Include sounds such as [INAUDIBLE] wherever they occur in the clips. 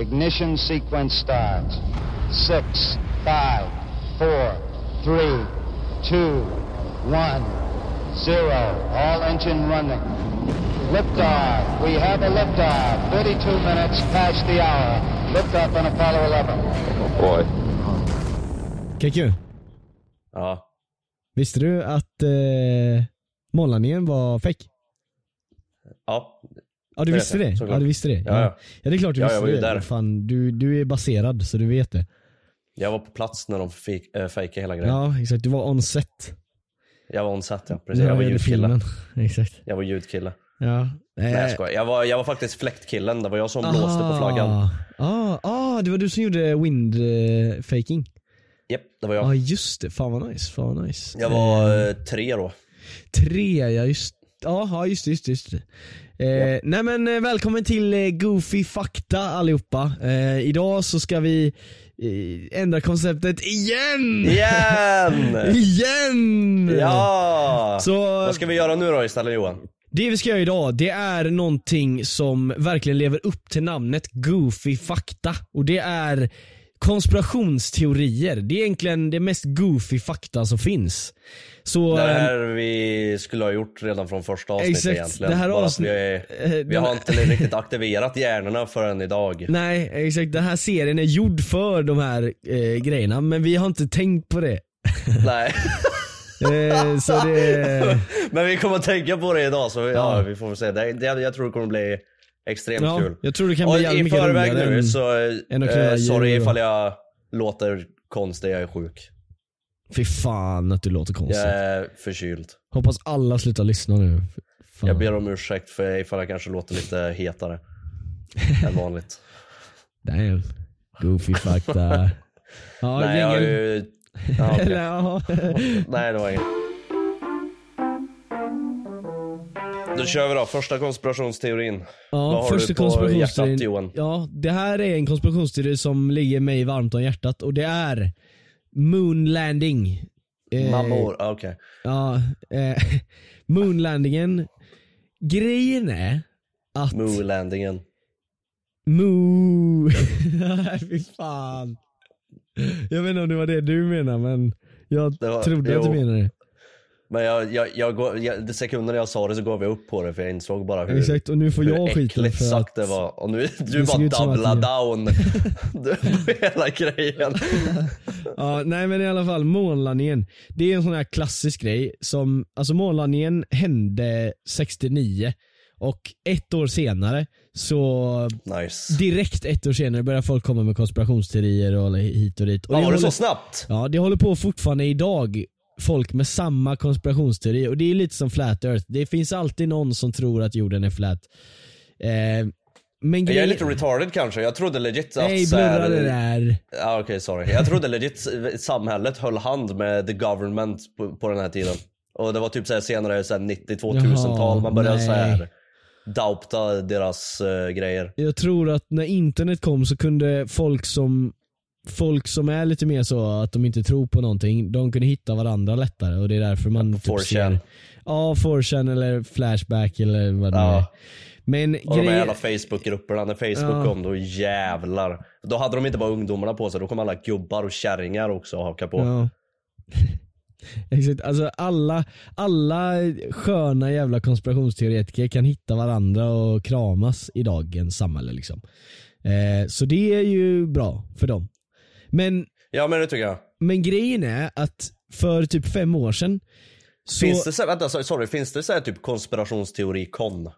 Ignition sequence starts. Six, five, four, three, two, one, zero. All engine running. Liftoff. We have a liftoff. 32 minutes past the hour. Liftoff on Apollo 11. Oj. KQ, Ja. visste du att eh, månlandningen var fake? Ja. Ja du visste det? såklart. Ja du visste det? Ja, ja. ja det är klart du Ja, visste det. där. Fan, du, du är baserad så du vet det. Jag var på plats när de fick, äh, fejkade hela grejen. Ja exakt, du var on set. Jag var on set ja, precis. Ja, Jag var ljudkille. [LAUGHS] exakt. Jag var ljudkille. Ja. Nej jag skojar. Jag var, jag var faktiskt fläktkillen, det var jag som blåste på flaggan. Ah, ah, det var du som gjorde wind eh, faking. Japp, det var Ja jag. ah, just det, fan vad nice, fan vad nice. Jag var eh, tre då. Tre, ja just Ja, ja just det, just det, just det. Eh, Nej men eh, välkommen till eh, Goofy Fakta allihopa. Eh, idag så ska vi eh, ändra konceptet igen! Igen! [LAUGHS] Igen! Ja! Så Vad ska vi göra nu då istället Johan? det vi ska göra idag, det är någonting som verkligen lever upp till namnet Goofy Fakta. Och det är konspirationsteorier. Det är egentligen det mest goofy fakta som finns. Så, Det eh, här vi skulle ha gjort redan från första avsnittet Exakt, egentligen. det här avsnitt- vi, eh, vi har inte riktigt aktiverat hjärnorna förrän idag. [LAUGHS] Nej, exakt. Den här serien är gjord för de här eh, grejerna, men vi har inte tänkt på det. Nej. [LAUGHS] Eh, det... [LAUGHS] Men vi kommer att tänka på det idag så ja, Ja. vi får väl se. Det, det, jag tror det kommer bli extremt Ja, kul. jag tror det kan Och bli jävligt i förväg nu än- så, än eh, sorry och- ifall jag låter konstig, jag är sjuk. Fy fan att du låter konstigt. Jag är förkyld. Hoppas alla slutar lyssna nu. Fan. Jag ber om ursäkt för ifall jag kanske låter lite hetare [LAUGHS] än vanligt. Damn. Goofy fakta. [LAUGHS] Ja, Nej jag har ju... Ja, [LAUGHS] ja. Nej det var inget. Då kör vi då, första konspirationsteorin. Ja, Vad har första du på konspirationsteorin. hjärtat, Johan? Ja, det här är en konspirationsteori som ligger mig varmt om hjärtat och det är Moon landing. Eh, Mammor, ah, okej. Ja, eh, [LAUGHS] moonlandingen. Grejen är att Moo-landingen. Moo... [LAUGHS] Fy fan. Jag vet inte om det var det du menar men jag var- trodde att du jo. menade det. Men jag, jag, jag, går- jag, de sekunder jag sa det så gav jag upp på det för jag insåg bara hur, Exakt och nu får hur jag skiten äckligt för sagt det var. Och nu du bara det- down [LAUGHS] du, på hela grejen. Ja, nej men i alla fall månlandningen. Det är en sån här klassisk grej som, alltså månlandningen hände 69 och ett år senare så Nice. direkt ett år senare börjar folk komma med konspirationsteorier och hit och dit. Och Ja, var det håller- så snabbt? Ja, det håller på fortfarande idag. Folk med samma konspirationsteori och det är lite som flat earth. Det finns alltid någon som tror att jorden är flat. Eh, men Jag är lite retarded kanske, jag trodde legit att Nej, blurra det där. Ja okej sorry. Jag trodde legit samhället höll hand med the government på, på den här tiden. Och det var typ så här senare så här 90-2000-tal man började nej. så här doubta deras eh, grejer. Jag tror att när internet kom så kunde folk som Folk som är lite mer så att de inte tror på någonting, de kunde hitta varandra lättare och det är därför man typ 4chan. ser Ja, 4chan eller Flashback eller vad det Ja. är. Men Och de här jävla Facebook-grupperna, när Facebook Ja. kom då jävlar. Då hade de inte bara ungdomarna på sig, då kom alla gubbar och kärringar också och haka på. Ja. [LAUGHS] Exakt, alltså alla, alla sköna jävla konspirationsteoretiker kan hitta varandra och kramas i dagens samhälle liksom. Eh, så det är ju bra för dem. Men, Ja men det tycker jag. men grejen är att för typ fem år sedan så, Finns det så, vänta so- sorry, finns det så här typ konspirationsteori-kon?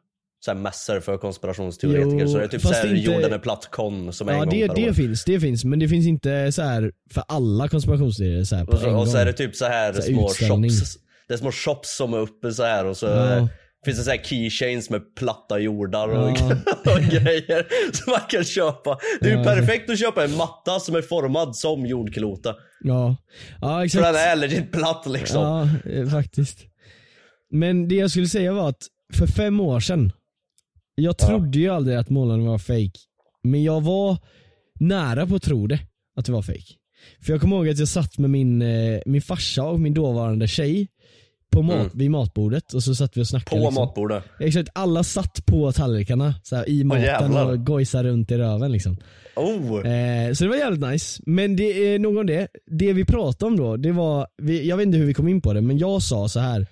Så här mässor för konspirationsteoretiker. Jo, så det är typ fast så här inte- jorden är platt-kon som är Ja en gång det, per det år. finns, det finns, men det finns inte så här för alla konspirationsteorier så här på Och så, en och så är det typ så här Så här små utställning. shops. Det är små shops som är uppe så här och så Ja. Finns det så här keychains med platta jordar och, Ja. [LAUGHS] och grejer som man kan köpa. Det är ju Ja. perfekt att köpa en matta som är formad som jordklota. Ja, ja För exakt. den är legit platt liksom. Ja, eh, faktiskt. Men det jag skulle säga var att för fem år sedan, jag trodde ju aldrig att målarna var fake. Men jag var nära på att tro det, att det var fake. För jag kommer ihåg att jag satt med min, eh, min farsa och min dåvarande tjej på mat, vid matbordet och så satt vi och snackade. På liksom. matbordet. Exakt, alla satt på tallrikarna så här, i maten jävlar. och gojsade runt i röven liksom. Oh! Eh, så det var jävligt nice. Men det är nog om det. Det vi pratade om då, det var, vi, jag vet inte hur vi kom in på det, men jag sa så här.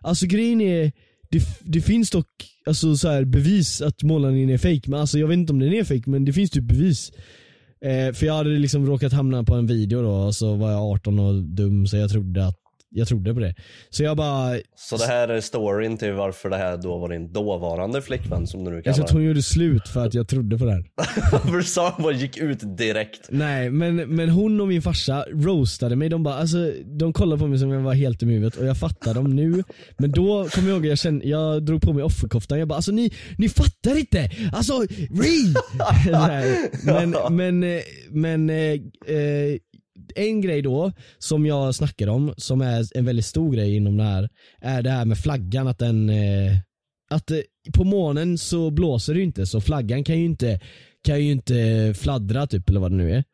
Alltså grejen är, det, det finns dock alltså, så här, bevis att målningen är fake men alltså jag vet inte om den är fake men det finns typ bevis. Eh, för jag hade liksom råkat hamna på en video då och så var jag 18 och dum så jag trodde att jag trodde på det. Så jag bara, Så det här är storyn till varför det här då var din dåvarande flickvän som du nu jag kallar tror att hon gjorde slut för att jag trodde på det här. [LAUGHS] För du sa att hon gick ut direkt. Nej men, men hon och min farsa roastade mig, de bara alltså, de kollade på mig som om jag var helt i huvudet och jag fattar dem nu. Men då kommer jag ihåg, jag, kände, jag drog på mig offerkoftan, jag bara alltså ni, ni fattar inte! Alltså, re! [LAUGHS] Men, [LAUGHS] men, eh, men eh, eh, en grej då som jag snackar om, som är en väldigt stor grej inom det här, är det här med flaggan att den eh, att eh, på månen så blåser det ju inte så flaggan kan ju inte kan ju inte fladdra typ eller vad det nu är.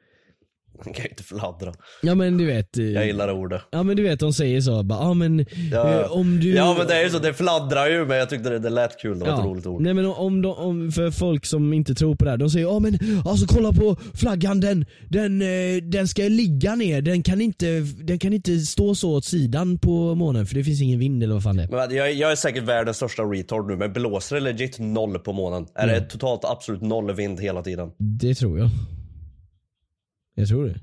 Hon kan ju inte fladdra. Ja men du vet. eh, Jag gillar ordet. Ja men du vet de säger så bara, ja men Ja. eh, om du Ja men det är ju så, det fladdrar ju men jag tyckte det, det lät kul, det var ett roligt ord. Nej men om, de, om för folk som inte tror på det här, de säger ja men alltså kolla på flaggan den, den, eh, den ska ligga ner, den kan, inte, den kan inte stå så åt sidan på månen för det finns ingen vind eller vad fan det är. Men jag, jag är säkert världens största retard nu men blåser det legit noll på månen? Är Mm. det totalt absolut noll vind hela tiden? Det tror jag. Jag tror det.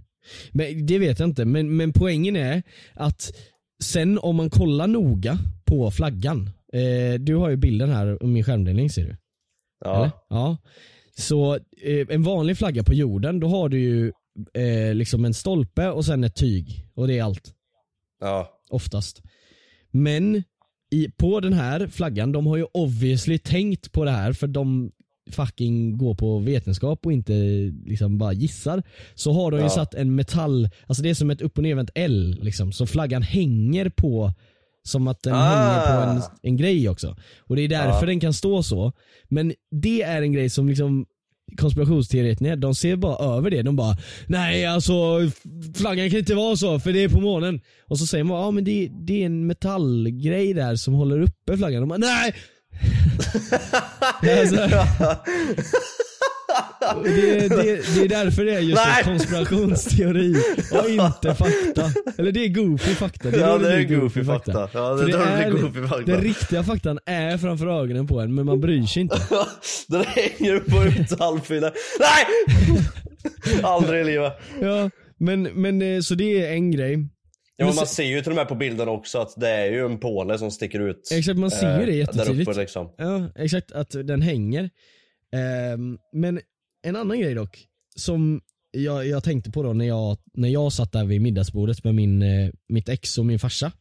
Men det vet jag inte, men, men poängen är att sen om man kollar noga på flaggan, eh, du har ju bilden här om min skärmdelning ser du. Ja. Eller? Ja. Så eh, en vanlig flagga på jorden, då har du ju eh, liksom en stolpe och sen ett tyg. Och det är allt. Ja. Oftast. Men i, på den här flaggan, de har ju obviously tänkt på det här för de fucking går på vetenskap och inte liksom bara gissar. Så har de ju Ja. satt en metall, alltså det är som ett upp och nervänt L liksom. Så flaggan hänger på som att den Ah. hänger på en, en grej också. Och det är därför Ja. den kan stå så. Men det är en grej som liksom konspirationsteoretiker, de ser bara över det. De bara nej alltså flaggan kan inte vara så för det är på månen. Och så säger man ja men det, det är en metallgrej där som håller uppe flaggan. De bara nej! Alltså, det, [LAUGHS] det, det är därför det är just Nej! konspirationsteori och inte fakta. Eller det är goofy fakta. Ja, då det är goofy fakta. Ja, det är det är- goofy fakta. Den riktiga faktan är framför ögonen på en men man bryr sig inte. [LAUGHS] Den hänger på metallfylla. Nej! [LAUGHS] Aldrig i livet. Ja, men, men eh, så det är en grej. Ja, man se- ser ju till och med på bilden också att det är ju en påle som sticker ut. Exakt, man ser ju det eh, jättetydligt. Där uppe liksom. Ja, exakt. Att den hänger. Ehm, men en annan grej dock, som jag, jag tänkte på då när jag, när jag satt där vid middagsbordet med min, eh, mitt ex och min farsa.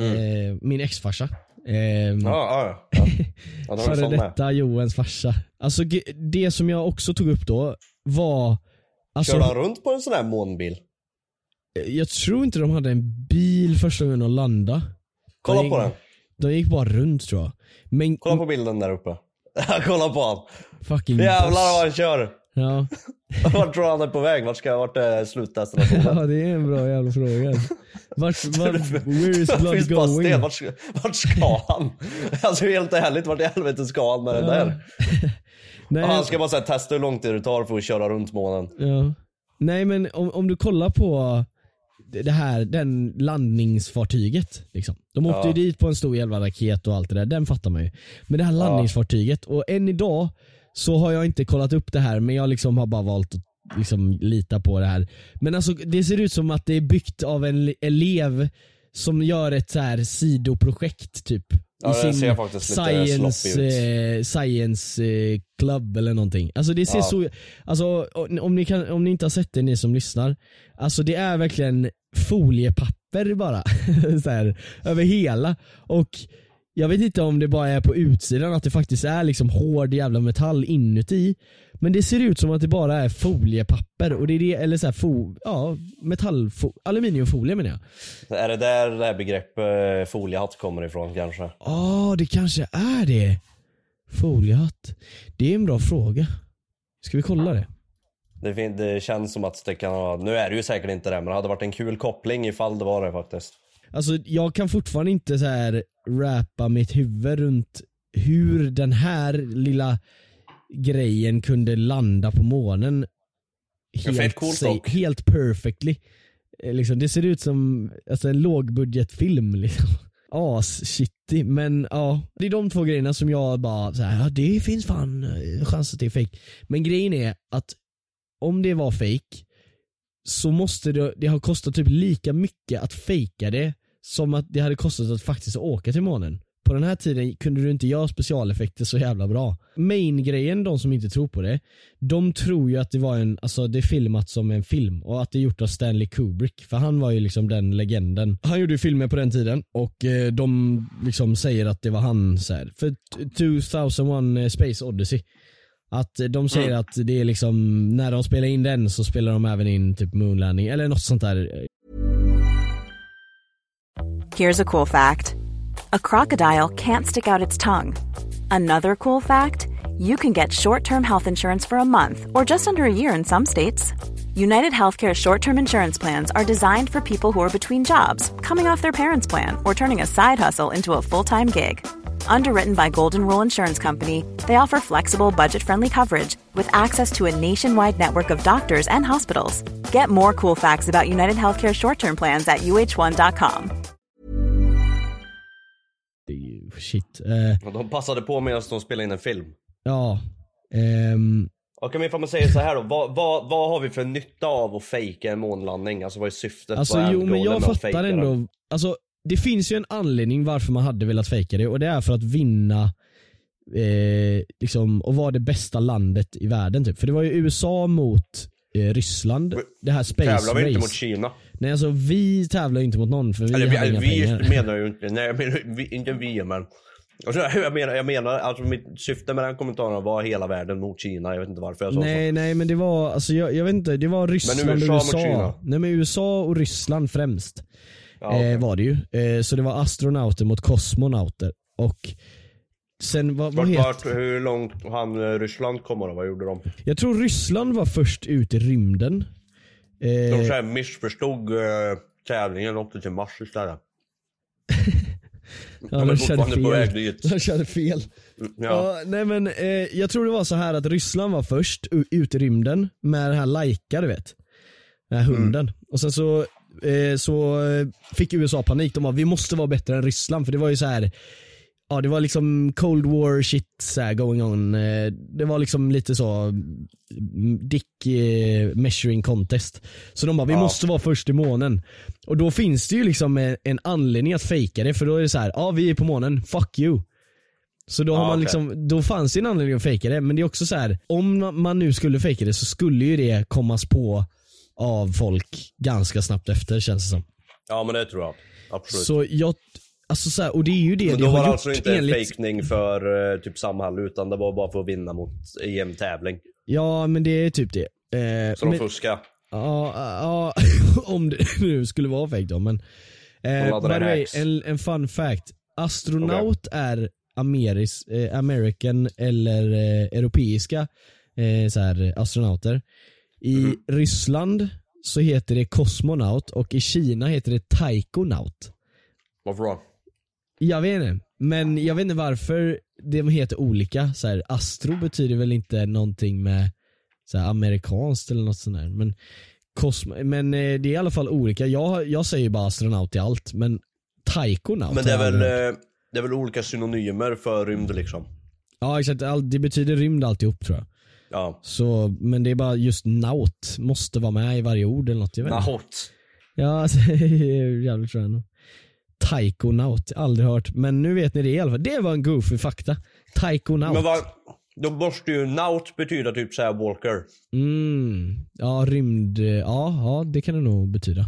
Eh, min exfarsa. Ehm, Ja, ja, ja. ja det Före med. detta Joens farsa. Alltså det som jag också tog upp då var Alltså, Körde han runt på en sån här månbil? Jag tror inte de hade en bil första gången de landade. Kolla de på gick, den. De gick bara runt tror jag. Men Kolla på bilden där uppe. [LAUGHS] Kolla på han. fucking Jävlar vad han kör. Ja. [LAUGHS] Vart tror han är på väg? Vart ska, vart är slutdestinationen? ja, det är en bra jävla fråga. Vart, [LAUGHS] vart, where is Det blood going? Vart, vart ska han? Alltså helt ärligt, vart i helvete ska han med den där? Nej, han ska bara så här, testa hur lång tid det tar för att köra runt månen. ja. Nej men om, om du kollar på det här, den landningsfartyget. Liksom. De åkte Ja. ju dit på en stor jävla raket och allt det där, den fattar man ju. Men det här landningsfartyget, och än idag så har jag inte kollat upp det här men jag liksom har bara valt att liksom lita på det här. Men alltså det ser ut som att det är byggt av en le- elev som gör ett så här sidoprojekt typ. Ja, faktiskt lite science, eh, science eh, club eller någonting. Alltså det ser Ja. så, alltså om ni, kan, om ni inte har sett det ni som lyssnar. Alltså det är verkligen foliepapper bara. [LAUGHS] så här, över hela. Och jag vet inte om det bara är på utsidan att det faktiskt är liksom hård jävla metall inuti. Men det ser ut som att det bara är foliepapper och det är det, eller så här, fo, ja, metall, aluminiumfolie menar jag. Är det där det här begreppet eh, foliehatt kommer ifrån kanske? Ja, det kanske är det. Foliehatt. Det är en bra fråga. Ska vi kolla det? Det, det känns som att det kan vara, nu är det ju säkert inte det men det hade varit en kul koppling ifall det var det faktiskt. alltså jag kan fortfarande inte så här rappa mitt huvud runt hur den här lilla grejen kunde landa på månen coolt sa- dock. helt perfectly. Eh, Liksom, det ser ut som alltså, en lågbudgetfilm [LAUGHS] liksom. As shitty men ja, det är de två grejerna som jag bara så här, ja det finns fan eh, chanser till fake. Men grejen är att om det var fake så måste det, det ha kostat typ lika mycket att fejka det som att det hade kostat att faktiskt åka till månen. På den här tiden kunde du inte göra specialeffekter så jävla bra. Main-grejen, de som inte tror på det, de tror ju att det var en, alltså det är filmat som en film och att det är gjort av Stanley Kubrick. För han var ju liksom den legenden. Han gjorde ju filmer på den tiden och eh, de liksom säger att det var han så här. För 2001 eh, Space Odyssey att de säger att det är liksom, när de spelar in den så spelar de även in typ Moonlanding eller något sånt där. Here's a cool fact a crocodile can't stick out its tongue. Another cool fact you can get short term health insurance for a month or just under a year in some states. United Healthcare short term insurance plans are designed for people who are between jobs, coming off their parents' plan, or turning a side hustle into a full time gig. Underwritten by Golden Rule Insurance Company, they offer flexible, budget friendly coverage with access to a nationwide network of doctors and hospitals. Get more cool facts about United Healthcare short term plans at uh1.com. Det är ju Shit. Eh, Och de passade på medan de spelade in en film. ja. ehm, Och om man säger så här då, vad, vad, vad har vi för nytta av att fejka en månlandning? Alltså vad är syftet? alltså vad är jo men goalen jag med att fejka fattar ändå. Alltså det finns ju en anledning varför man hade velat fejka det och det är för att vinna eh, liksom, och vara det bästa landet i världen typ. För det var ju USA mot eh, Ryssland. Det här space Tävlar vi race. inte mot Kina? Nej alltså vi tävlar ju inte mot någon för vi Eller har vi, inga vi pengar. menar ju inte, nej jag menar vi, inte vi men. Alltså, jag menar, jag menar, alltså mitt syfte med den kommentaren var hela världen mot Kina, jag vet inte varför jag sa Nej nej men det var, alltså jag, jag vet inte, det var Ryssland USA och mot USA. Kina? Nej men USA och Ryssland främst. Så. Ja, eh, var det ju. Eh, så det var astronauter mot kosmonauter. Och sen vad, vad heter... vart, hur långt han eh, Ryssland kommer då? Vad gjorde de? Jag tror Ryssland var först ut i rymden. De Eh, så här missförstod tävlingen och åkte till Mars istället. [LAUGHS] ja, de de körde fortfarande på väg fel. dit. De körde fel. Ja. Ja, nej men eh, jag tror det var så här att Ryssland var först ut i rymden med den här Laika du vet. Den här hunden. Och sen så, så eh, fick USA panik. De bara vi måste vara bättre än Ryssland för det var ju så här. Ja det var liksom cold war shit så going on. Eh, det var liksom lite så mm, dick eh, measuring contest. Så de bara vi Ja. måste vara först i månen. Och då finns det ju liksom en, anledning att fejka det för då är det så här, ja vi är på månen, fuck you. Så då, har Ja, man liksom, då fanns det en anledning att fejka det, men det är också så här, om man nu skulle fejka det så skulle ju det kommas på av folk ganska snabbt efter känns det som. ja men det tror jag. Absolut. Så jag, alltså så här, och det är ju det men det har var gjort alltså inte en enligt, fejkning för eh, typ Samhall utan det var bara för att vinna mot i en tävling. Ja men det är typ det. Eh, Så de men, fuskade. ja, ja, [LAUGHS] om det nu skulle vara fake då men. Eh, by the way, en, en fun fact. Astronaut är ameris, eh, American eller eh, europeiska eh, så här, astronauter. I Mhm. Ryssland så heter det kosmonaut och i Kina heter det taikonaut. Varför då? Jag vet inte, men jag vet inte varför de heter olika. Så här, astro betyder väl inte någonting med så här, amerikanskt eller något sånt där. Men, kosmo, men eh, det är i alla fall olika. Jag, jag säger bara astronaut i allt, men taikonaut Men det är väl, eh, det är väl olika synonymer för rymd liksom. Ja exakt, All- det betyder rymd alltihop tror jag. Ja. Så, men det är bara just naut, måste vara med i varje ord eller något. Jag vet. Naut. Ja, [LAUGHS] alltså, jävligt nog. Taikonaut, aldrig hört. Men nu vet ni det i alla fall. Det var en goofy fakta. Taikonaut. Men vad, då måste ju naut betyda typ såhär walker. Mm. Ja, rymd. Ja, ja, det kan det nog betyda.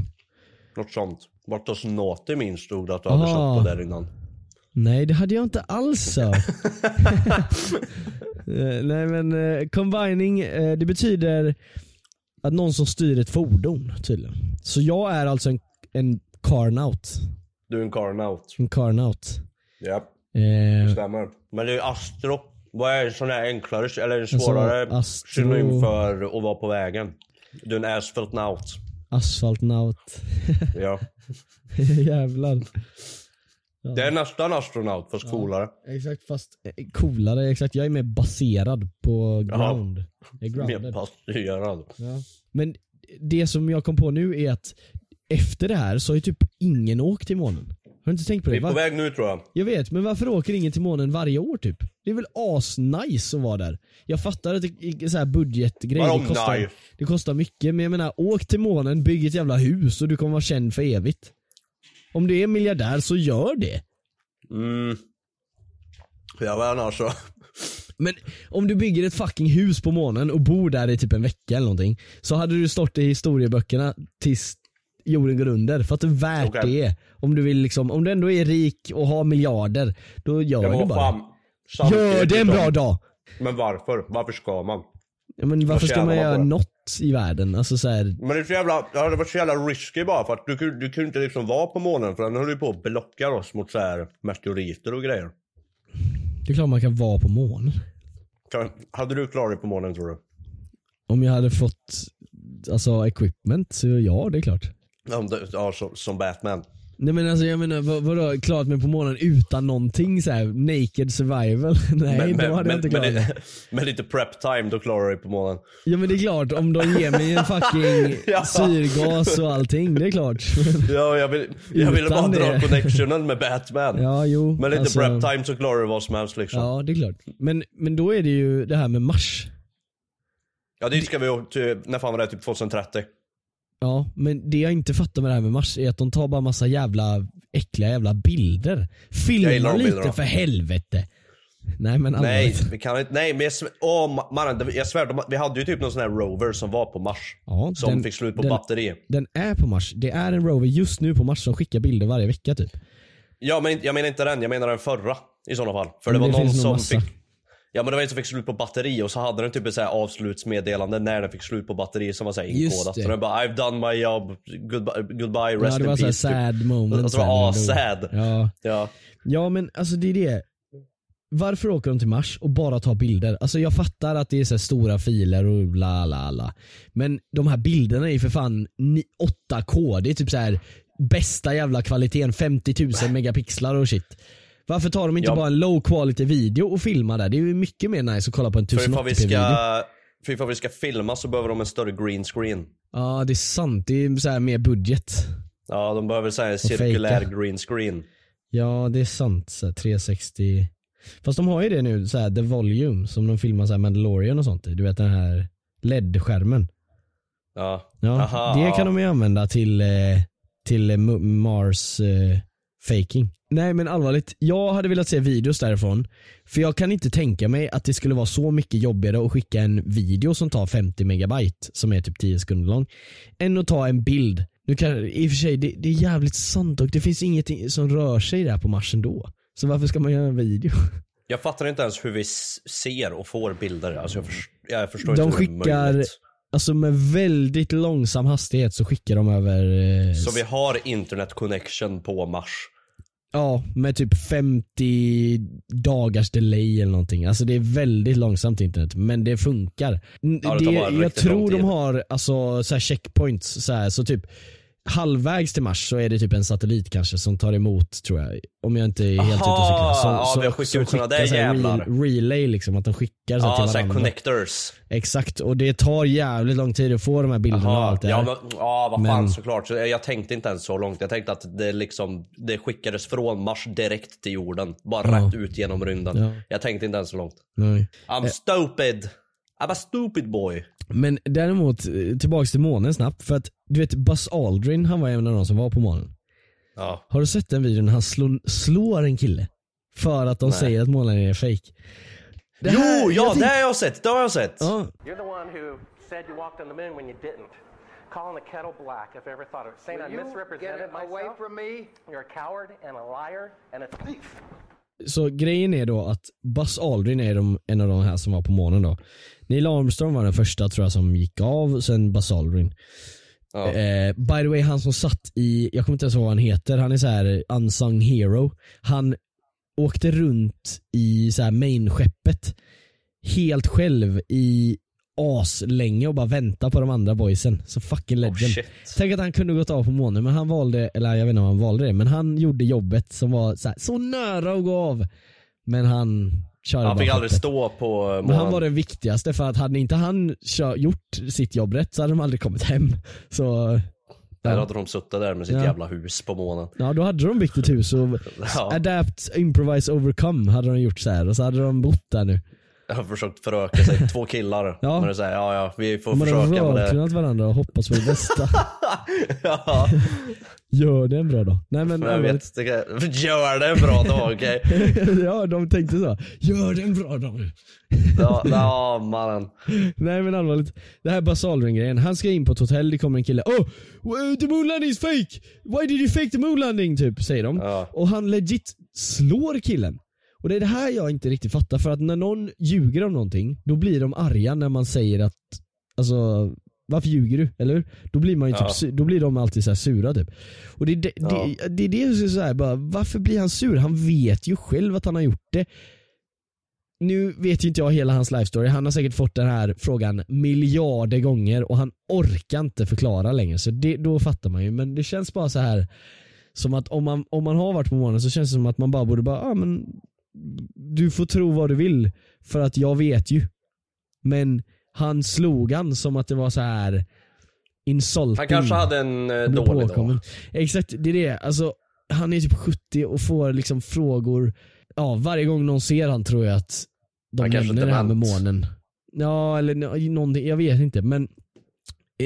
Något sånt. Vart hos naughty min stod att du hade Ah. sett på där innan. Nej, det hade jag inte alls så. [LAUGHS] Eh, Nej men eh, combining, eh, det betyder att någon som styr ett fordon tydligen. Så jag är alltså en, en carnaut. Du är en carnaut. En carnaut. Ja, Eh, stämmer. Men det är astro. Vad är en sån här enklare eller en Alltså, svårare astro- synonym för att vara på vägen? Du är en asphalt naut. Asfaltnaut. Ja. [LAUGHS] Jävlar. Det är nästan astronaut fast coolare. Exakt fast eh, coolare, exakt. Jag är mer baserad på ground. Är Mer baserad. Ja. Men det som jag kom på nu är att efter det här så har ju typ ingen åkt till månen. Har du inte tänkt på Vi det? är på väg nu tror jag. Jag vet, men varför åker ingen till månen varje år typ? Det är väl asnice att vara där? Jag fattar att det är så här budgetgrej, det kostar, nice? det kostar mycket, men jag menar åk till månen, bygg ett jävla hus och du kommer vara känd för evigt. Om du är miljardär så gör det. Mm. Jag vet inte alltså. Men om du bygger ett fucking hus på månen och bor där i typ en vecka eller någonting Så hade du stått i historieböckerna tills jorden går under för att det är värt Okej. det. Om du vill liksom, om du ändå är rik och har miljarder, då gör du var bara. fan. Gör det en liksom. bra dag! Men varför? Varför ska man? Men varför ska man göra något i världen? Alltså så här, Men det är så jävla, det var så jävla risky bara för att du, du kunde inte liksom vara på månen för den höll ju på att blocka oss mot så här meteoriter och grejer. det är klart man kan vara på månen. Kan- Hade du klarat dig på månen tror du? Om jag hade fått alltså equipment så ja, det är klart. Ja, som Batman. Nej men alltså jag menar vad, vadå, klarat mig på månen utan någonting så här naked survival? [LAUGHS] Nej Men, då hade jag inte klarat men, med lite prep time då klarar du dig på månen. Ja men det är klart, om de ger mig en fucking [LAUGHS] Ja. syrgas och allting, det är klart. [LAUGHS] Ja, jag, vill, jag ville bara dra det. connectionen med Batman. Ja, jo. Med lite alltså, prep time så klarar du vad som helst liksom. Ja, Ja, det är klart. Men, men då är det ju det här med Mars. dit ska vi när fan var det? Typ 2030. Ja, men det jag inte fattar med det här med Mars är att de tar bara massa jävla äckliga jävla bilder. Filma lite för helvete. Nej men Nej, allvarligt. vi kan inte. Nej, men jag, åh, mannen, jag svär, de, vi hade ju typ någon sån här rover som var på Mars. Ja, som den- fick slut på den- batteri. Den är på Mars. Det är en rover just nu på Mars som skickar bilder varje vecka typ. Ja, men jag menar inte den, jag menar den förra i sådana fall. För Men det var det någon som massa. fick Ja men det var en som fick slut på batteri och så hade den typ ett så här avslutsmeddelande när den fick slut på batteri som var så här Just inkodat. Så den bara I've done my job, goodbye, goodbye rest ja, det in var peace. så här typ. sad moment. Alltså, här, as-sad. Ja. Ja. ja men alltså det är det. Varför åker de till Mars och bara tar bilder? Alltså jag fattar att det är så stora filer och bla bla bla. Men de här bilderna är ju för fan ni- 8K. Det är typ så här bästa jävla kvaliteten, 50 000 megapixlar och shit. Varför tar de inte Ja. bara en low quality video och filmar där? Det är ju mycket mer nice att kolla på en För ifall vi 1080p video. för ifall vi ska filma så behöver de en större green screen. Ja det är sant, det är så här mer budget. Ja de behöver så här en cirkulär fejka. green screen. Ja det är sant, så här 360 Fast de har ju det nu, så här, the volume som de filmar så här Mandalorian och sånt. Du vet den här LED-skärmen. Ja. Ja, Aha, det ja. kan de ju använda till, eh, till Mars eh, faking. Nej men allvarligt, jag hade velat se videos därifrån. För jag kan inte tänka mig att det skulle vara så mycket jobbigare att skicka en video som tar 50 megabyte, som är typ 10 sekunder lång, än att ta en bild. Nu kan, I och för sig, det, det är jävligt sant och det finns ingenting som rör sig där på Mars ändå. Så varför ska man göra en video? [LAUGHS] Jag fattar inte ens hur vi ser och får bilder. Alltså jag, förs- jag förstår De inte hur det är skickar, möjligt. alltså med väldigt långsam hastighet så skickar de över eh, Så vi har internet connection på Mars. Ja, med typ 50 dagars delay eller någonting. Alltså det är väldigt långsamt internet, men det funkar. Ja, det bara jag tror de har alltså, så här checkpoints, så, här, så typ halvvägs till Mars så är det typ en satellit kanske som tar emot tror jag. Om jag inte är helt ute och cyklar. ja, vi har skickat ut såna där jävlar. rel- relay liksom, att de skickar så Ja, till varandra. connectors. Exakt, och det tar jävligt lång tid att få de här bilderna och Aha, allt det ja, här. men, ja vad fan Men- såklart. Så jag, jag tänkte inte ens så långt. Jag tänkte att det liksom, det skickades från Mars direkt till jorden. Bara Ja. rätt ut genom rymden. Ja. Jag tänkte inte ens så långt. Nej. I'm stupid. I'm a stupid boy. Men däremot, eh, tillbaks till månen snabbt. För att du vet Buzz Aldrin, han var en av de som var på månen. Ja. Har du sett den videon när han slår, slår en kille? För att de Nej. säger att månen är fake. Det Jo, här- ja jag det har jag sett. Det har jag sett. Ja, You're the one who said you walked on the moon when you didn't. Calling the kettle black if I ever thought of it. Saying I Will misrepresented get myself. away from me? You're a coward and a liar and a thief. Så grejen är då att Buzz Aldrin är de, en av de här som var på månen då. Neil Armstrong var den första tror jag som gick av, sen Buzz Aldrin. Ja. Eh, by the way, han som satt i, jag kommer inte ens ihåg vad han heter, han är så här unsung hero. Han åkte runt i så här main-skeppet helt själv i aslänge och bara vänta på de andra boysen. Så fucking legend. Oh. Tänk att han kunde gått av på månen men han valde, eller jag vet inte om han valde det, men han gjorde jobbet som var så, här, så nära att gå av. Men han körde Han bara fick aldrig skeppet. stå på Men månen. han var den viktigaste för att hade inte han kör, gjort sitt jobb rätt så hade de aldrig kommit hem. Så Där hade de suttit där med sitt Ja. jävla hus på månen. ja, då hade de byggt ett hus och [LAUGHS] Ja. adapt, improvise, overcome hade de gjort så här och så hade de bott där nu. Jag har försökt föröka sig, [LAUGHS] två killar. Ja. Men det säger ja ja, vi får hade försöka med det. rörkunnat varandra och hoppas på det bästa. [LAUGHS] ja, [LAUGHS] Gör det en bra dag. Nej men jag vet, det gör det en bra dag okej? ja, de tänkte så. Gör det en bra dag nu. Ja, ja mannen. Nej men allvarligt. Det här basalring grejen. Han ska in på ett hotell, det kommer en kille. Oh! The moon landing is fake! Why did you fake the moon landing? Typ säger de. Ja. Och han legit slår killen. Och det är det här jag inte riktigt fattar för att när någon ljuger om någonting, då blir de arga när man säger att, alltså varför ljuger du? Eller hur? Då blir man ju Ja. typ, su- då blir de alltid så här sura typ. Och det, det, Ja. det, det är det jag så här, bara, varför blir han sur? Han vet ju själv att han har gjort det. Nu vet ju inte jag hela hans life story, han har säkert fått den här frågan miljarder gånger och han orkar inte förklara längre så det, då fattar man ju men det känns bara så här som att om man, om man har varit på månen så känns det som att man bara borde bara, ah, men du får tro vad du vill för att jag vet ju. Men han slog han som att det var så här insulting. Han kanske hade en eh, dålig dag. Exakt, det är det. Alltså, han är typ 70 och får liksom frågor. Ja, varje gång någon ser han tror jag att de Han nämner det här med månen. Ja, eller nå- någonting, jag vet inte men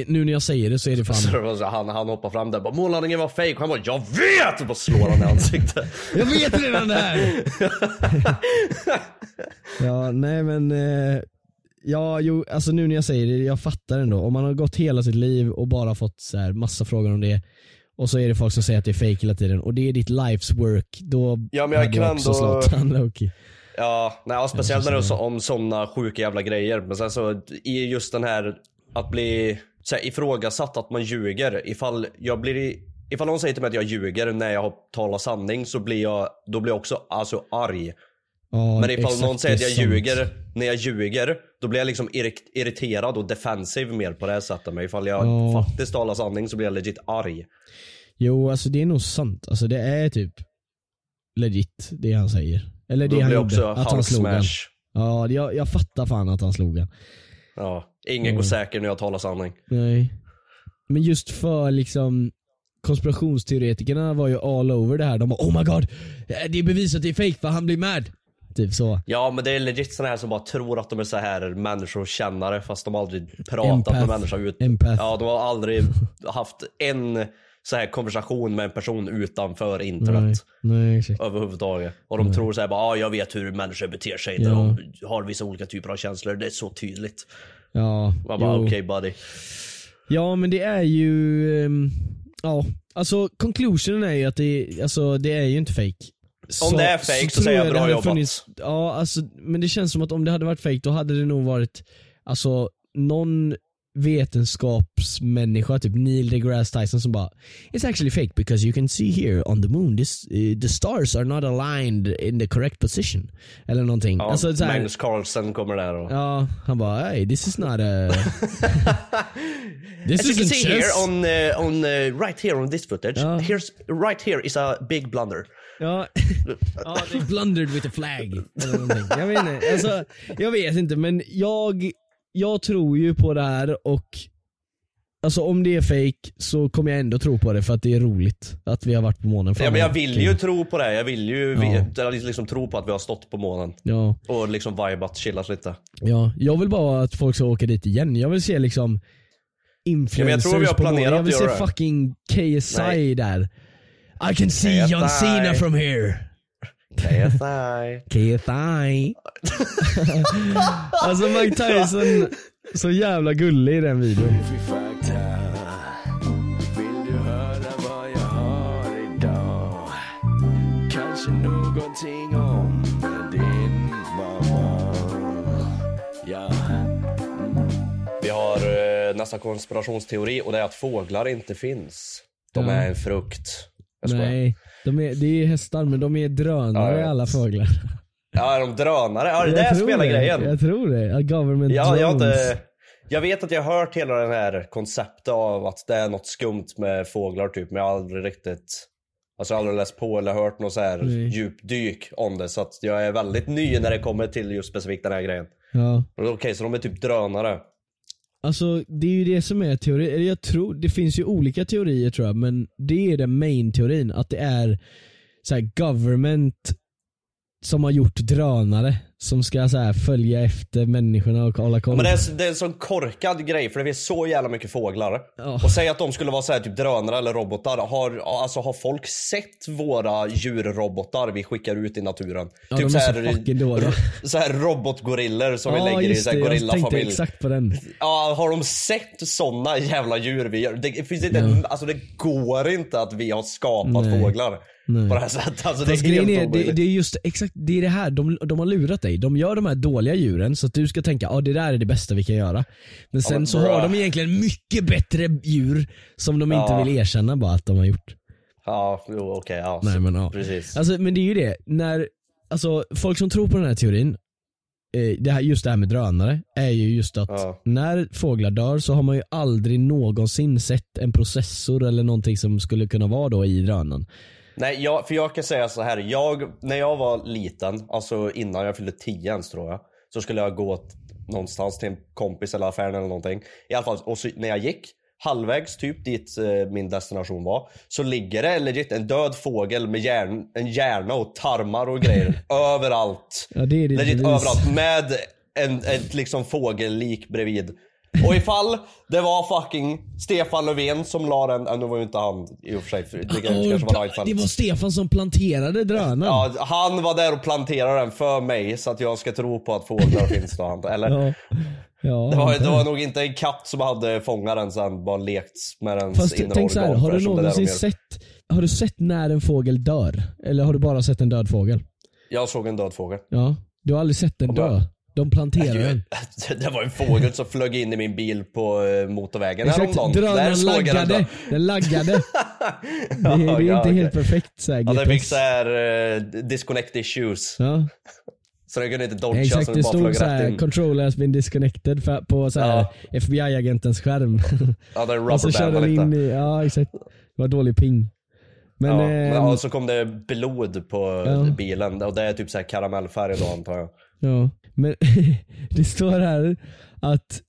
nu när jag säger det så är det fan [LAUGHS] så, han, han hoppar fram där bara månlandningen var fake och han bara jag vet! Och bara slår han i ansiktet. [LAUGHS] Jag vet redan det här! [LAUGHS] ja, nej men eh, Ja, jo, alltså nu när jag säger det, jag fattar ändå. Om man har gått hela sitt liv och bara fått så här massa frågor om det och så är det folk som säger att det är fake hela tiden och det är ditt life's work, då Ja, men jag kan också ändå- slått han Loki. Ja, nej, och speciellt när det är så, om sådana sjuka jävla grejer. Men sen så i just den här att bli så här, ifrågasatt att man ljuger. Ifall jag blir i, Ifall någon säger till mig att jag ljuger när jag har talat sanning så blir jag, då blir jag också alltså arg. Ja, Men ifall någon säger att jag sant. ljuger när jag ljuger, då blir jag liksom irri- irriterad och defensiv mer på det här sättet. Men ifall jag Ja. faktiskt talar sanning så blir jag legit arg. Jo, alltså det är nog sant. Alltså det är typ legit det han säger. Eller det han gjorde, också att han slog halvsmash. Ja, jag, jag fattar fan att han slog han. Ja, ingen Mm. går säker när jag talar sanning. Nej. Men just för liksom konspirationsteoretikerna var ju all over det här. De bara oh my god, det är bevisat det är fake för han blir mad. Typ så. Ja men det är legit såna här som bara tror att de är så här människokännare fast de har aldrig pratat Empath. med människor ut. Empath. Ja de har aldrig [LAUGHS] haft en så här konversation med en person utanför internet. Nej, nej exakt. Överhuvudtaget. Och de tror såhär bara, ah, jag vet hur människor beter sig när Ja. de har vissa olika typer av känslor. Det är så tydligt. Ja, Man bara, okej buddy. ja men det är ju, ehm, ja alltså conclusionen är ju att det, alltså, det är ju inte fake. Om det är fake så tror säger jag det bra jobbat. ja alltså, men det känns som att om det hade varit fake då hade det nog varit, alltså någon vetenskapsmänniska, typ Neil deGrasse Tyson som bara It's actually fake because you can see here on the moon this, eh, the stars are not aligned in the correct position. Eller någonting. Ja, alltså, så här, Magnus Carlsen kommer där och... Ja, han bara hey this is not a... [LAUGHS] this As you can see chess. here on, uh, on uh, right here on this footage, Ja. here's right here is a big blunder. Ja, ja they blundered with a flag. Eller någonting. Jag vet inte, alltså, jag vet inte men jag, jag tror ju på det här och Alltså om det är fake så kommer jag ändå tro på det för att det är roligt att vi har varit på månen. Ja, men jag vill ju tro på det. Jag vill ju Ja. liksom tro på att vi har stått på månen. Ja, Och liksom vibat, chillat lite. ja, jag vill bara att folk ska åka dit igen. Jag vill se liksom influencers tror vi har på månen. Jag vill se fucking KSI Nej. där. I can see John. Cena from here. KSI. KSI. [LAUGHS] alltså Mike Tyson, så jävla gullig i den videon. Någonting om din mamma Ja, Vi har eh, nästa konspirationsteori och det är att fåglar inte finns. De är en frukt. Jag skojar. Nej, de är, det är hästar men de är drönare Ja, ja. alla fåglar. Ja, är de drönare? Ja, det Jag där tror spelar det. grejen. Jag tror det. Government Ja, jag drones. inte, Jag vet att jag har hört hela den här konceptet av att det är något skumt med fåglar typ, men jag har aldrig riktigt Alltså jag har aldrig läst på eller hört något så här Nej. djupdyk om det. Så att jag är väldigt ny när det kommer till just specifikt den här grejen. Ja. Okej, så de är typ drönare. Alltså det är ju det som är teorin. eller jag tror, det finns ju olika teorier tror jag, men det är den main teorin, att det är så här, government som har gjort drönare som ska så här, följa efter människorna och hålla koll. Men det är, det är en sån korkad grej för det finns så jävla mycket fåglar. Ja. Och säg att de skulle vara så här, typ drönare eller robotar. Har, alltså, har folk sett våra djurrobotar vi skickar ut i naturen? Ja, typ de så är så här, så här robotgorillor som vi ja lägger i så här det, jag tänkte gorillafamilj. exakt på den. Ja, har de sett såna jävla djur vi gör? Det, finns inte, Ja. alltså, det går inte att vi har skapat Nej. fåglar Nej. på det här sättet. Alltså, det är helt är, det, det är just exakt det, är det här, de, de har lurat dig. De gör de här dåliga djuren så att du ska tänka att det där är det bästa vi kan göra. Men sen men så bra. har de egentligen mycket bättre djur som de Ja. inte vill erkänna bara att de har gjort. Ja, okej. ja, Nej, men, ja. Precis. Alltså, men det är ju det, när, alltså folk som tror på den här teorin, eh, det här, just det här med drönare, är ju just att Ja. när fåglar dör så har man ju aldrig någonsin sett en processor eller någonting som skulle kunna vara då i drönaren. Nej, jag, för jag kan säga så här. Jag, när jag var liten, alltså innan jag fyllde 10 ens tror jag, så skulle jag gå någonstans till en kompis eller affären eller någonting. I alla fall, och så, när jag gick, halvvägs typ dit eh, min destination var, så ligger det legit en död fågel med hjärn, en hjärna och tarmar och grejer [LAUGHS] överallt. Ja, det är ditt Legit bevis. överallt med en, ett liksom fågellik bredvid. Och ifall det var fucking Stefan Löfven som la den, äh, nu var ju inte han i och för sig, för det kanske var Reinfeldt. det var Stefan som planterade drönaren. Ja, han var där och planterade den för mig så att jag ska tro på att fåglar finns då. Eller? Ja. Ja, Det, var, det var nog inte en katt som hade fångat den sen bara lekt med dens Fast tänk så här, organ, har du någonsin sett, har du sett när en fågel dör? Eller har du bara sett en död fågel? Jag såg en död fågel. Ja, du har aldrig sett den dö? De planterar den. [LAUGHS] Det var en fågel som flög in i min bil på eh, motorvägen Exakt, häromdagen. Drönaren den laggade. dö. Den laggade. [LAUGHS] Det, det är Ja, ja, inte helt okej. perfekt såhär Ja, det fick GPS. såhär uh, disconnect issues. Ja, [LAUGHS] Så den kunde inte dodga exakt. så den bara flög rätt såhär in. 'control has been disconnected' för, på såhär FBI-agentens skärm. Ja, den och så körde den in i, ja exakt. Det var dålig ping. Men, ja, men, ja, så kom det blod på Ja. bilen och det är typ så här karamellfärg då antar jag. Ja, men [LAUGHS] det står här att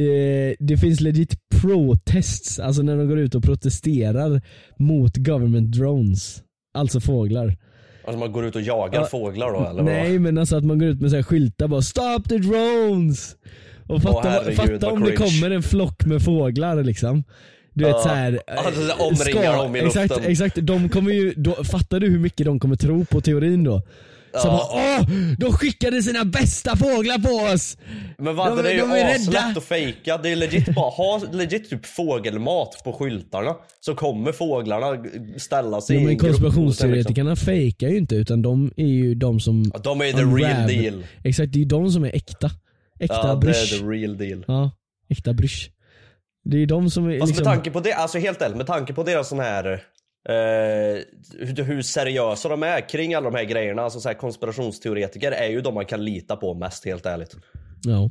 eh, det finns legit protests, alltså när de går ut och protesterar mot government drones. Alltså fåglar. Alltså man går ut och jagar Ja, fåglar då eller? Nej vad? men alltså att man går ut med så här skyltar bara 'Stop the drones!' Och fatta, herregud, fatta om det kommer en flock med fåglar liksom. Du vet såhär, Alltså, det omringar dem i exakt, luften. exakt, de kommer ju, då, fattar du hur mycket de kommer tro på teorin då? Så Ja. bara åh, de skickade sina bästa fåglar på oss! Men vad, De- det är ju de aslätt att fejka. Det är legit bara ha legit typ fågelmat på skyltarna. Så kommer fåglarna ställa sig Ja, i men en liksom. konspirationsteoretikerna fejkar ju inte utan de är ju de som Ja, De är the real unwrap. deal. Exakt, det är ju de som är äkta. Äkta Ja, det brysch. är the real deal. Ja, äkta brysch. Det är de som är Fast liksom... med tanke på det, alltså helt ärligt, med tanke på deras sån här eh, hur, hur seriösa de är kring alla de här grejerna, alltså så här konspirationsteoretiker är ju de man kan lita på mest helt ärligt. Ja.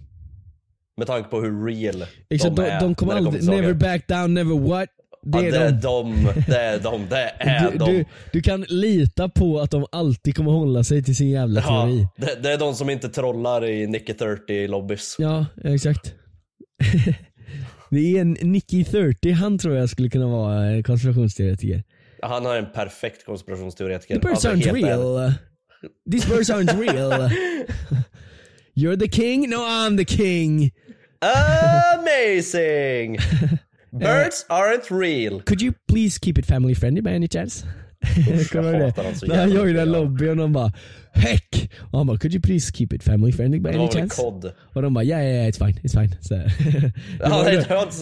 Med tanke på hur real Exakt, de de, är. de kommer aldrig, never back down, never what. Det ja, är det är de. de, det är de, det [LAUGHS] är Du, de. du, du kan lita på att de alltid kommer hålla sig till sin jävla teori. Ja, det, det är de som inte trollar i Nicky 30 lobbys. Ja, exakt. [LAUGHS] det är en Nicky 30, han tror jag skulle kunna vara en konspirationsteoretiker. Han är en perfekt konspirationsteoretiker. The birds Alltså, aren't real. These birds aren't [LAUGHS] real. You're the king? No I'm the king. Amazing! [LAUGHS] Birds aren't real. Could you please keep it family friendly by any chance? Du ihåg hatar han så När han jävla joinade mycket, ja. lobbyn och bara Heck! Och han bara Could you please keep it family friendly by any chance? kod. Och de bara yeah, yeah, yeah it's fine, it's fine. Så [LAUGHS] det, Ja, var, nej,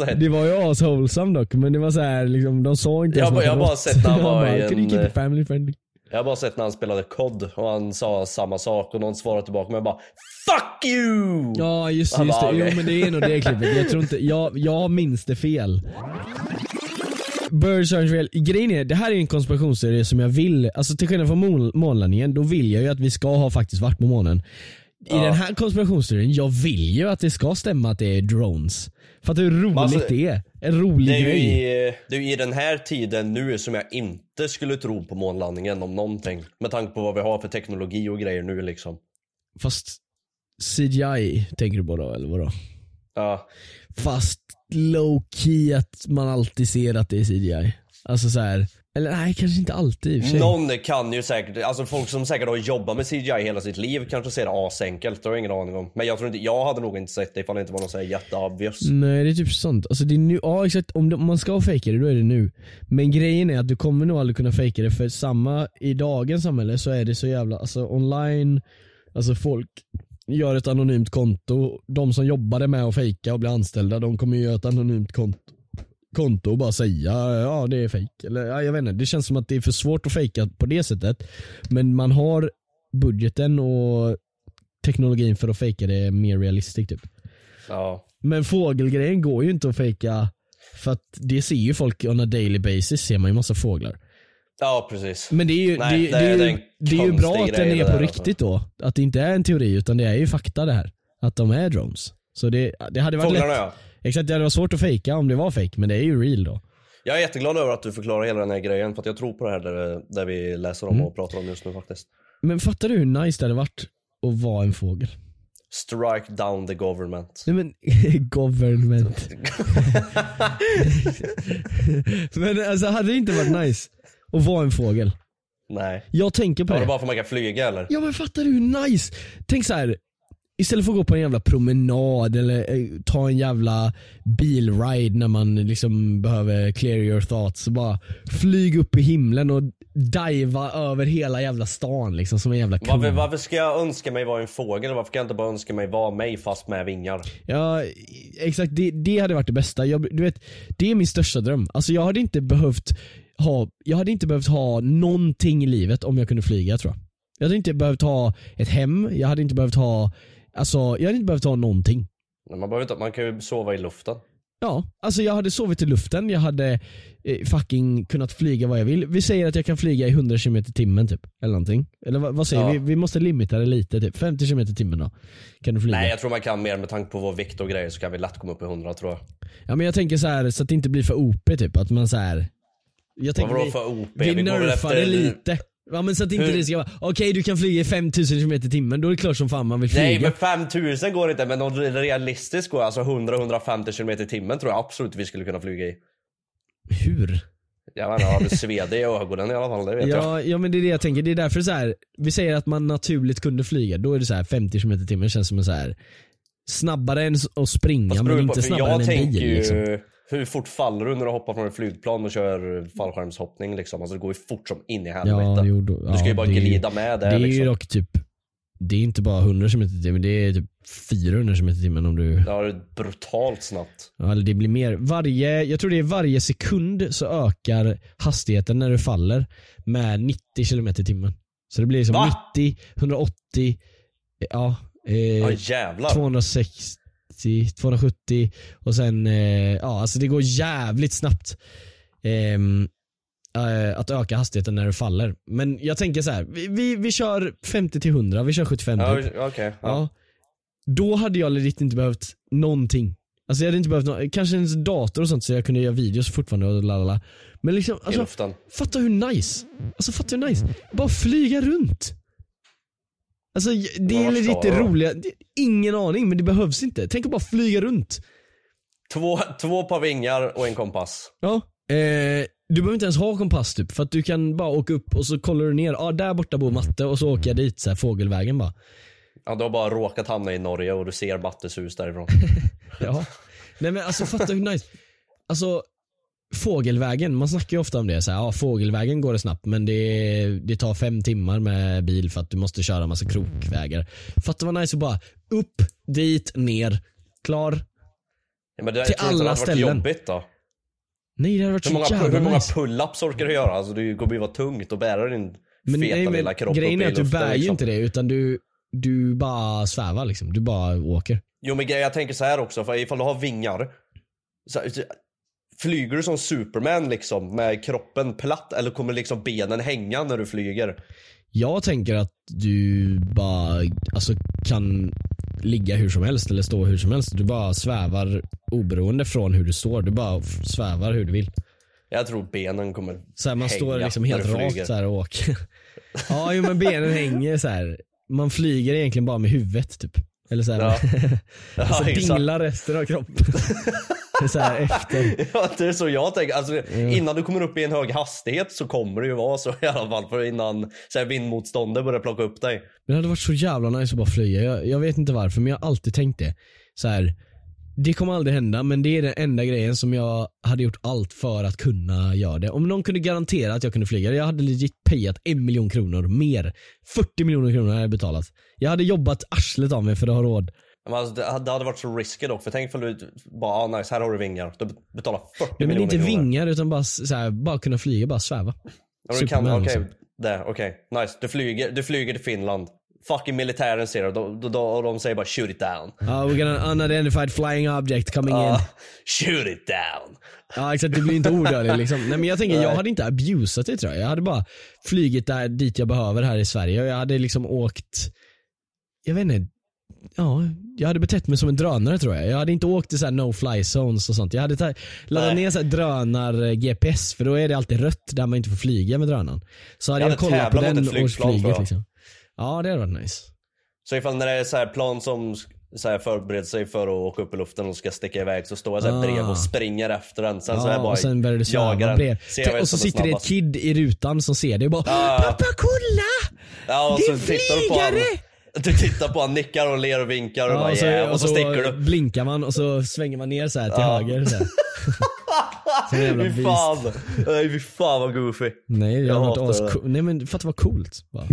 ju- det var ju aswholesome dock men det var så här, liksom, de sa inte Jag bara- jag har bara sett när han [LAUGHS] var bara, i Could you en, keep eh, it family friendly? Jag har bara sett när han spelade kod och han sa samma sak och någon svarade tillbaka men jag bara FUCK YOU! Ja just, just det, bara, jo men det är nog det klippet. Jag tror inte, [LAUGHS] jag, jag minns det fel. Birds aren't real. Grejen är, det här är en konspirationsteori som jag vill, alltså till skillnad från mån, månlandningen, då vill jag ju att vi ska ha faktiskt varit på månen. i den här konspirationsteorin, jag vill ju att det ska stämma att det är drones. Fattar du hur roligt alltså, det är? En rolig Det är, grej. i, det är ju i den här tiden nu som jag inte skulle tro på månlandningen om någonting. Med tanke på vad vi har för teknologi och grejer nu liksom. Fast CGI tänker du på då eller vadå? Ja. Fast low key att man alltid ser att det är CGI. Alltså så här. eller nej kanske inte alltid i och för sig. Någon kan ju säkert, alltså folk som säkert har jobbat med CGI hela sitt liv kanske ser det asenkelt, det har jag ingen aning om. Men jag tror inte, jag hade nog inte sett det ifall det inte var något såhär jätteobvious. Nej det är typ sånt. Alltså det är nu, ja exakt, om, det, om man ska fejka det då är det nu. Men grejen är att du kommer nog aldrig kunna fejka det för samma, i dagens samhälle så är det så jävla, alltså online, alltså folk gör ett anonymt konto. De som jobbade med att fejka och bli anställda, de kommer ju göra ett anonymt konto konto och bara säga ja det är fejk. Eller ja, jag vet inte, det känns som att det är för svårt att fejka på det sättet. Men man har budgeten och teknologin för att fejka det mer realistiskt typ. Ja. Men fågelgrejen går ju inte att fejka för att det ser ju folk on a daily basis, ser man ju massa fåglar. Ja precis. Men det är ju, Nej, det, det det, är ju, det är ju bra att den är på där, riktigt då. Att det inte är en teori utan det är ju fakta det här. Att de är drones. Så det, det hade varit Fåglarna lätt. ja. Exakt, det hade varit svårt att fejka om det var fake men det är ju real då. Jag är jätteglad över att du förklarar hela den här grejen för att jag tror på det här där, där vi läser om Mm. och pratar om just nu faktiskt. Men fattar du hur nice det hade varit att vara en fågel? Strike down the government. Nej men, [LAUGHS] government. [LAUGHS] [LAUGHS] men alltså hade det inte varit nice att vara en fågel? Nej. Jag tänker på Var det det. bara för att man kan flyga eller? Ja men fattar du hur nice? Tänk så här. Istället för att gå på en jävla promenad eller eh, ta en jävla bilride när man liksom behöver clear your thoughts. Så bara flyg upp i himlen och diva över hela jävla stan liksom som en jävla kung. Varför, varför ska jag önska mig vara en fågel? Varför kan jag inte bara önska mig vara mig fast med vingar? Ja exakt, det, det hade varit det bästa. Jag, du vet, det är min största dröm. Alltså jag hade inte behövt ha, jag hade inte behövt ha någonting i livet om jag kunde flyga tror jag. Jag hade inte behövt ha ett hem, jag hade inte behövt ha, alltså jag hade inte behövt ha någonting. Men Man, behöver inte, man kan ju sova i luften. Ja, alltså jag hade sovit i luften, jag hade eh, fucking kunnat flyga vad jag vill. Vi säger att jag kan flyga i 100 km i timmen typ, eller någonting. Eller vad, vad säger Ja. vi? Vi måste limita det lite typ, 50 km i timmen då. Kan du flyga? Nej jag tror man kan mer med tanke på vår vikt och grejer så kan vi lätt komma upp i 100 tror jag. Ja men jag tänker så här så att det inte blir för OP typ, att man så här. Jag tänker vi, för OP? vi, nerfar det lite. Ja men så att inte Hur- det ska vara, okej du kan flyga i 5000 km i timmen, då är det klart som fan man vill flyga. Nej men 5000 går inte men något realistiskt går alltså 100-150 km i timmen tror jag absolut vi skulle kunna flyga i. Hur? Jag inte, jag hade sveda i ögonen i alla fall, det vet jag. Ja, ja men det är det jag tänker, det är därför så här. vi säger att man naturligt kunde flyga, då är det så här 50 km i timmen känns som en så här snabbare än att springa men inte snabbare jag än en bil ju, liksom. Hur fort faller du när du hoppar från ett flygplan och kör fallskärmshoppning? Liksom? Alltså, det går ju fort som in i helvete. Ja, jo, då, ja, du ska ju bara glida ju, med där. Det är liksom. ju dock typ, det är inte bara 100 km i timmen, det är typ 400 km i timmen om du... Ja, det är brutalt snabbt. Ja, det blir mer. Varje, jag tror det är varje sekund så ökar hastigheten när du faller med 90 km i timmen. Så det blir liksom 90, 180, ja, eh, ja 260 290, 270 och sen, eh, ja alltså det går jävligt snabbt ehm, eh, att öka hastigheten när du faller. Men jag tänker så här, vi, vi, vi kör 50 till 100, vi kör 75. Ja, typ. okay, ja. ja. Då hade jag legit inte behövt någonting. Alltså jag hade inte behövt någon, kanske en dator och sånt så jag kunde göra videos fortfarande och lalala. Men liksom, alltså, fatta hur nice. Alltså fatta hur nice. Bara flyga runt. Alltså det är du då? roliga. Ingen aning men det behövs inte. Tänk att bara flyga runt. Två, två par vingar och en kompass. Ja. Eh, du behöver inte ens ha kompass typ för att du kan bara åka upp och så kollar du ner, ja ah, där borta bor matte och så åker jag dit så här, fågelvägen bara. Ja, du har bara råkat hamna i Norge och du ser Battes hus därifrån. [LAUGHS] Ja. Nej men alltså fatta hur nice. Alltså fågelvägen, man snackar ju ofta om det. Så här, ja, fågelvägen går det snabbt men det, det tar fem timmar med bil för att du måste köra massa krokvägar. Fatta vad nice att bara upp, dit, ner, klar. Ja, men det, Till alla det hade varit ställen. jobbigt då. Nej det hade varit Hur så många, jävla hur många nice. pull-ups orkar du göra? Alltså det kommer ju vara tungt att bära din Men, feta nej, lilla men kropp grejen är att du bär ju liksom. inte det utan du, du bara svävar liksom. Du bara åker. Jo men jag tänker så här också, för ifall du har vingar så, Flyger du som Superman liksom med kroppen platt eller kommer liksom benen hänga när du flyger? Jag tänker att du bara alltså, kan ligga hur som helst eller stå hur som helst. Du bara svävar oberoende från hur du står. Du bara svävar hur du vill. Jag tror benen kommer Så här, man hänga står liksom helt rakt så här och åker. [LAUGHS] ja, jo, men benen hänger så här. Man flyger egentligen bara med huvudet typ. Eller så här, Ja. [LAUGHS] så Ja, exakt. dinglar resten av kroppen. [LAUGHS] så här efter. [LAUGHS] Ja, det är så jag tänker. Alltså, Innan du kommer upp i en hög hastighet så kommer det ju vara så i alla fall. För innan så här, vindmotståndet börjar plocka upp dig. Men det hade varit så jävla nice att bara flyga. Jag, jag vet inte varför men jag har alltid tänkt det. Så här, det kommer aldrig hända men det är den enda grejen som jag hade gjort allt för att kunna göra det. Om någon kunde garantera att jag kunde flyga, jag hade legit payat en miljon kronor mer. 40 miljoner kronor hade jag betalat. Jag hade jobbat arslet av mig för att ha råd. Men alltså, det, hade- varit så risky dock. För tänk ifall du bara, ah, nice här har du vingar. Du betalar 40 Nej, men miljoner inte kronor. vingar utan bara, så här, bara kunna flyga, bara sväva. Ja, du kan, okej, liksom. det, okej, nice. Du flyger, du flyger till Finland. Fucking militären ser det och de, de, säger bara shoot it down. Ja, we're gonna unidentified flying object coming in. Ah, shoot it down. Ja exakt, du blir inte odödlig liksom. Nej men jag tänker, jag hade inte abusat det tror jag. Jag hade bara flugit där dit jag behöver här i Sverige och jag hade liksom åkt, jag vet inte, ja, jag hade betett mig som en drönare tror jag. Jag hade inte åkt till så här no fly zones och sånt. Jag hade laddat ner så här drönar GPS för då är det alltid rött där man inte får flyga med drönaren. Så hade Jag jag, kollat på den och flyget jag. liksom. Ja det hade varit nice. Så ifall när det är så här plan som så här förbereder sig för att åka upp i luften och ska sticka iväg så står jag så här Ah. bredvid och springer efter den. Sen så här bara och sen börjar du jagar den. vem Och så sitter det ett kid i rutan som ser dig och bara Ja. Pappa kolla! Ja, och Det är flygare! Du tittar på han, nickar och ler och vinkar och Ja, bara och, så, yeah. och, så så sticker du. blinkar man och så svänger man ner så här till Ja. höger. Så här. [LAUGHS] Som en jävla Fy beast. fan. Nej fy fan vad goofy. Nej, det Jag har varit. Nej men fatta vad coolt. Bara.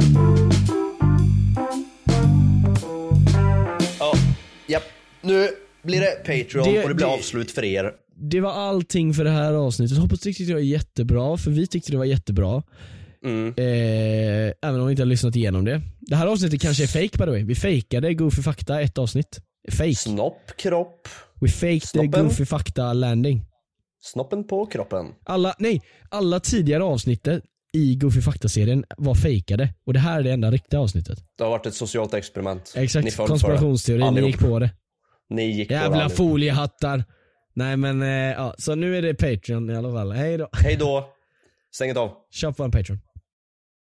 Ja, japp. Nu blir det Patreon Det- och det blir det- avslut för er. Det var allting för det här avsnittet. Hoppas du tyckte det var jättebra, för vi tyckte det var jättebra. Mm. Eh, även om vi inte har lyssnat igenom det. Det här avsnittet kanske är fake by the way. Vi fejkade Goofy Fakta ett avsnitt. Fake. Snopp, kropp. We faked Snoppen. Goofy Fakta landing. Snoppen på kroppen. Alla, nej, alla tidigare avsnittet i Goofy Fakta-serien var fejkade. Och det här är det enda riktiga avsnittet. Det har varit ett socialt experiment. Exakt, konspirationsteori, ni gick på det. Ni gick på det Jävla foliehattar. Nej men, eh, ja, så nu är det Patreon i alla fall. Hej då. Hej då. Stäng av. Köp vår Patreon.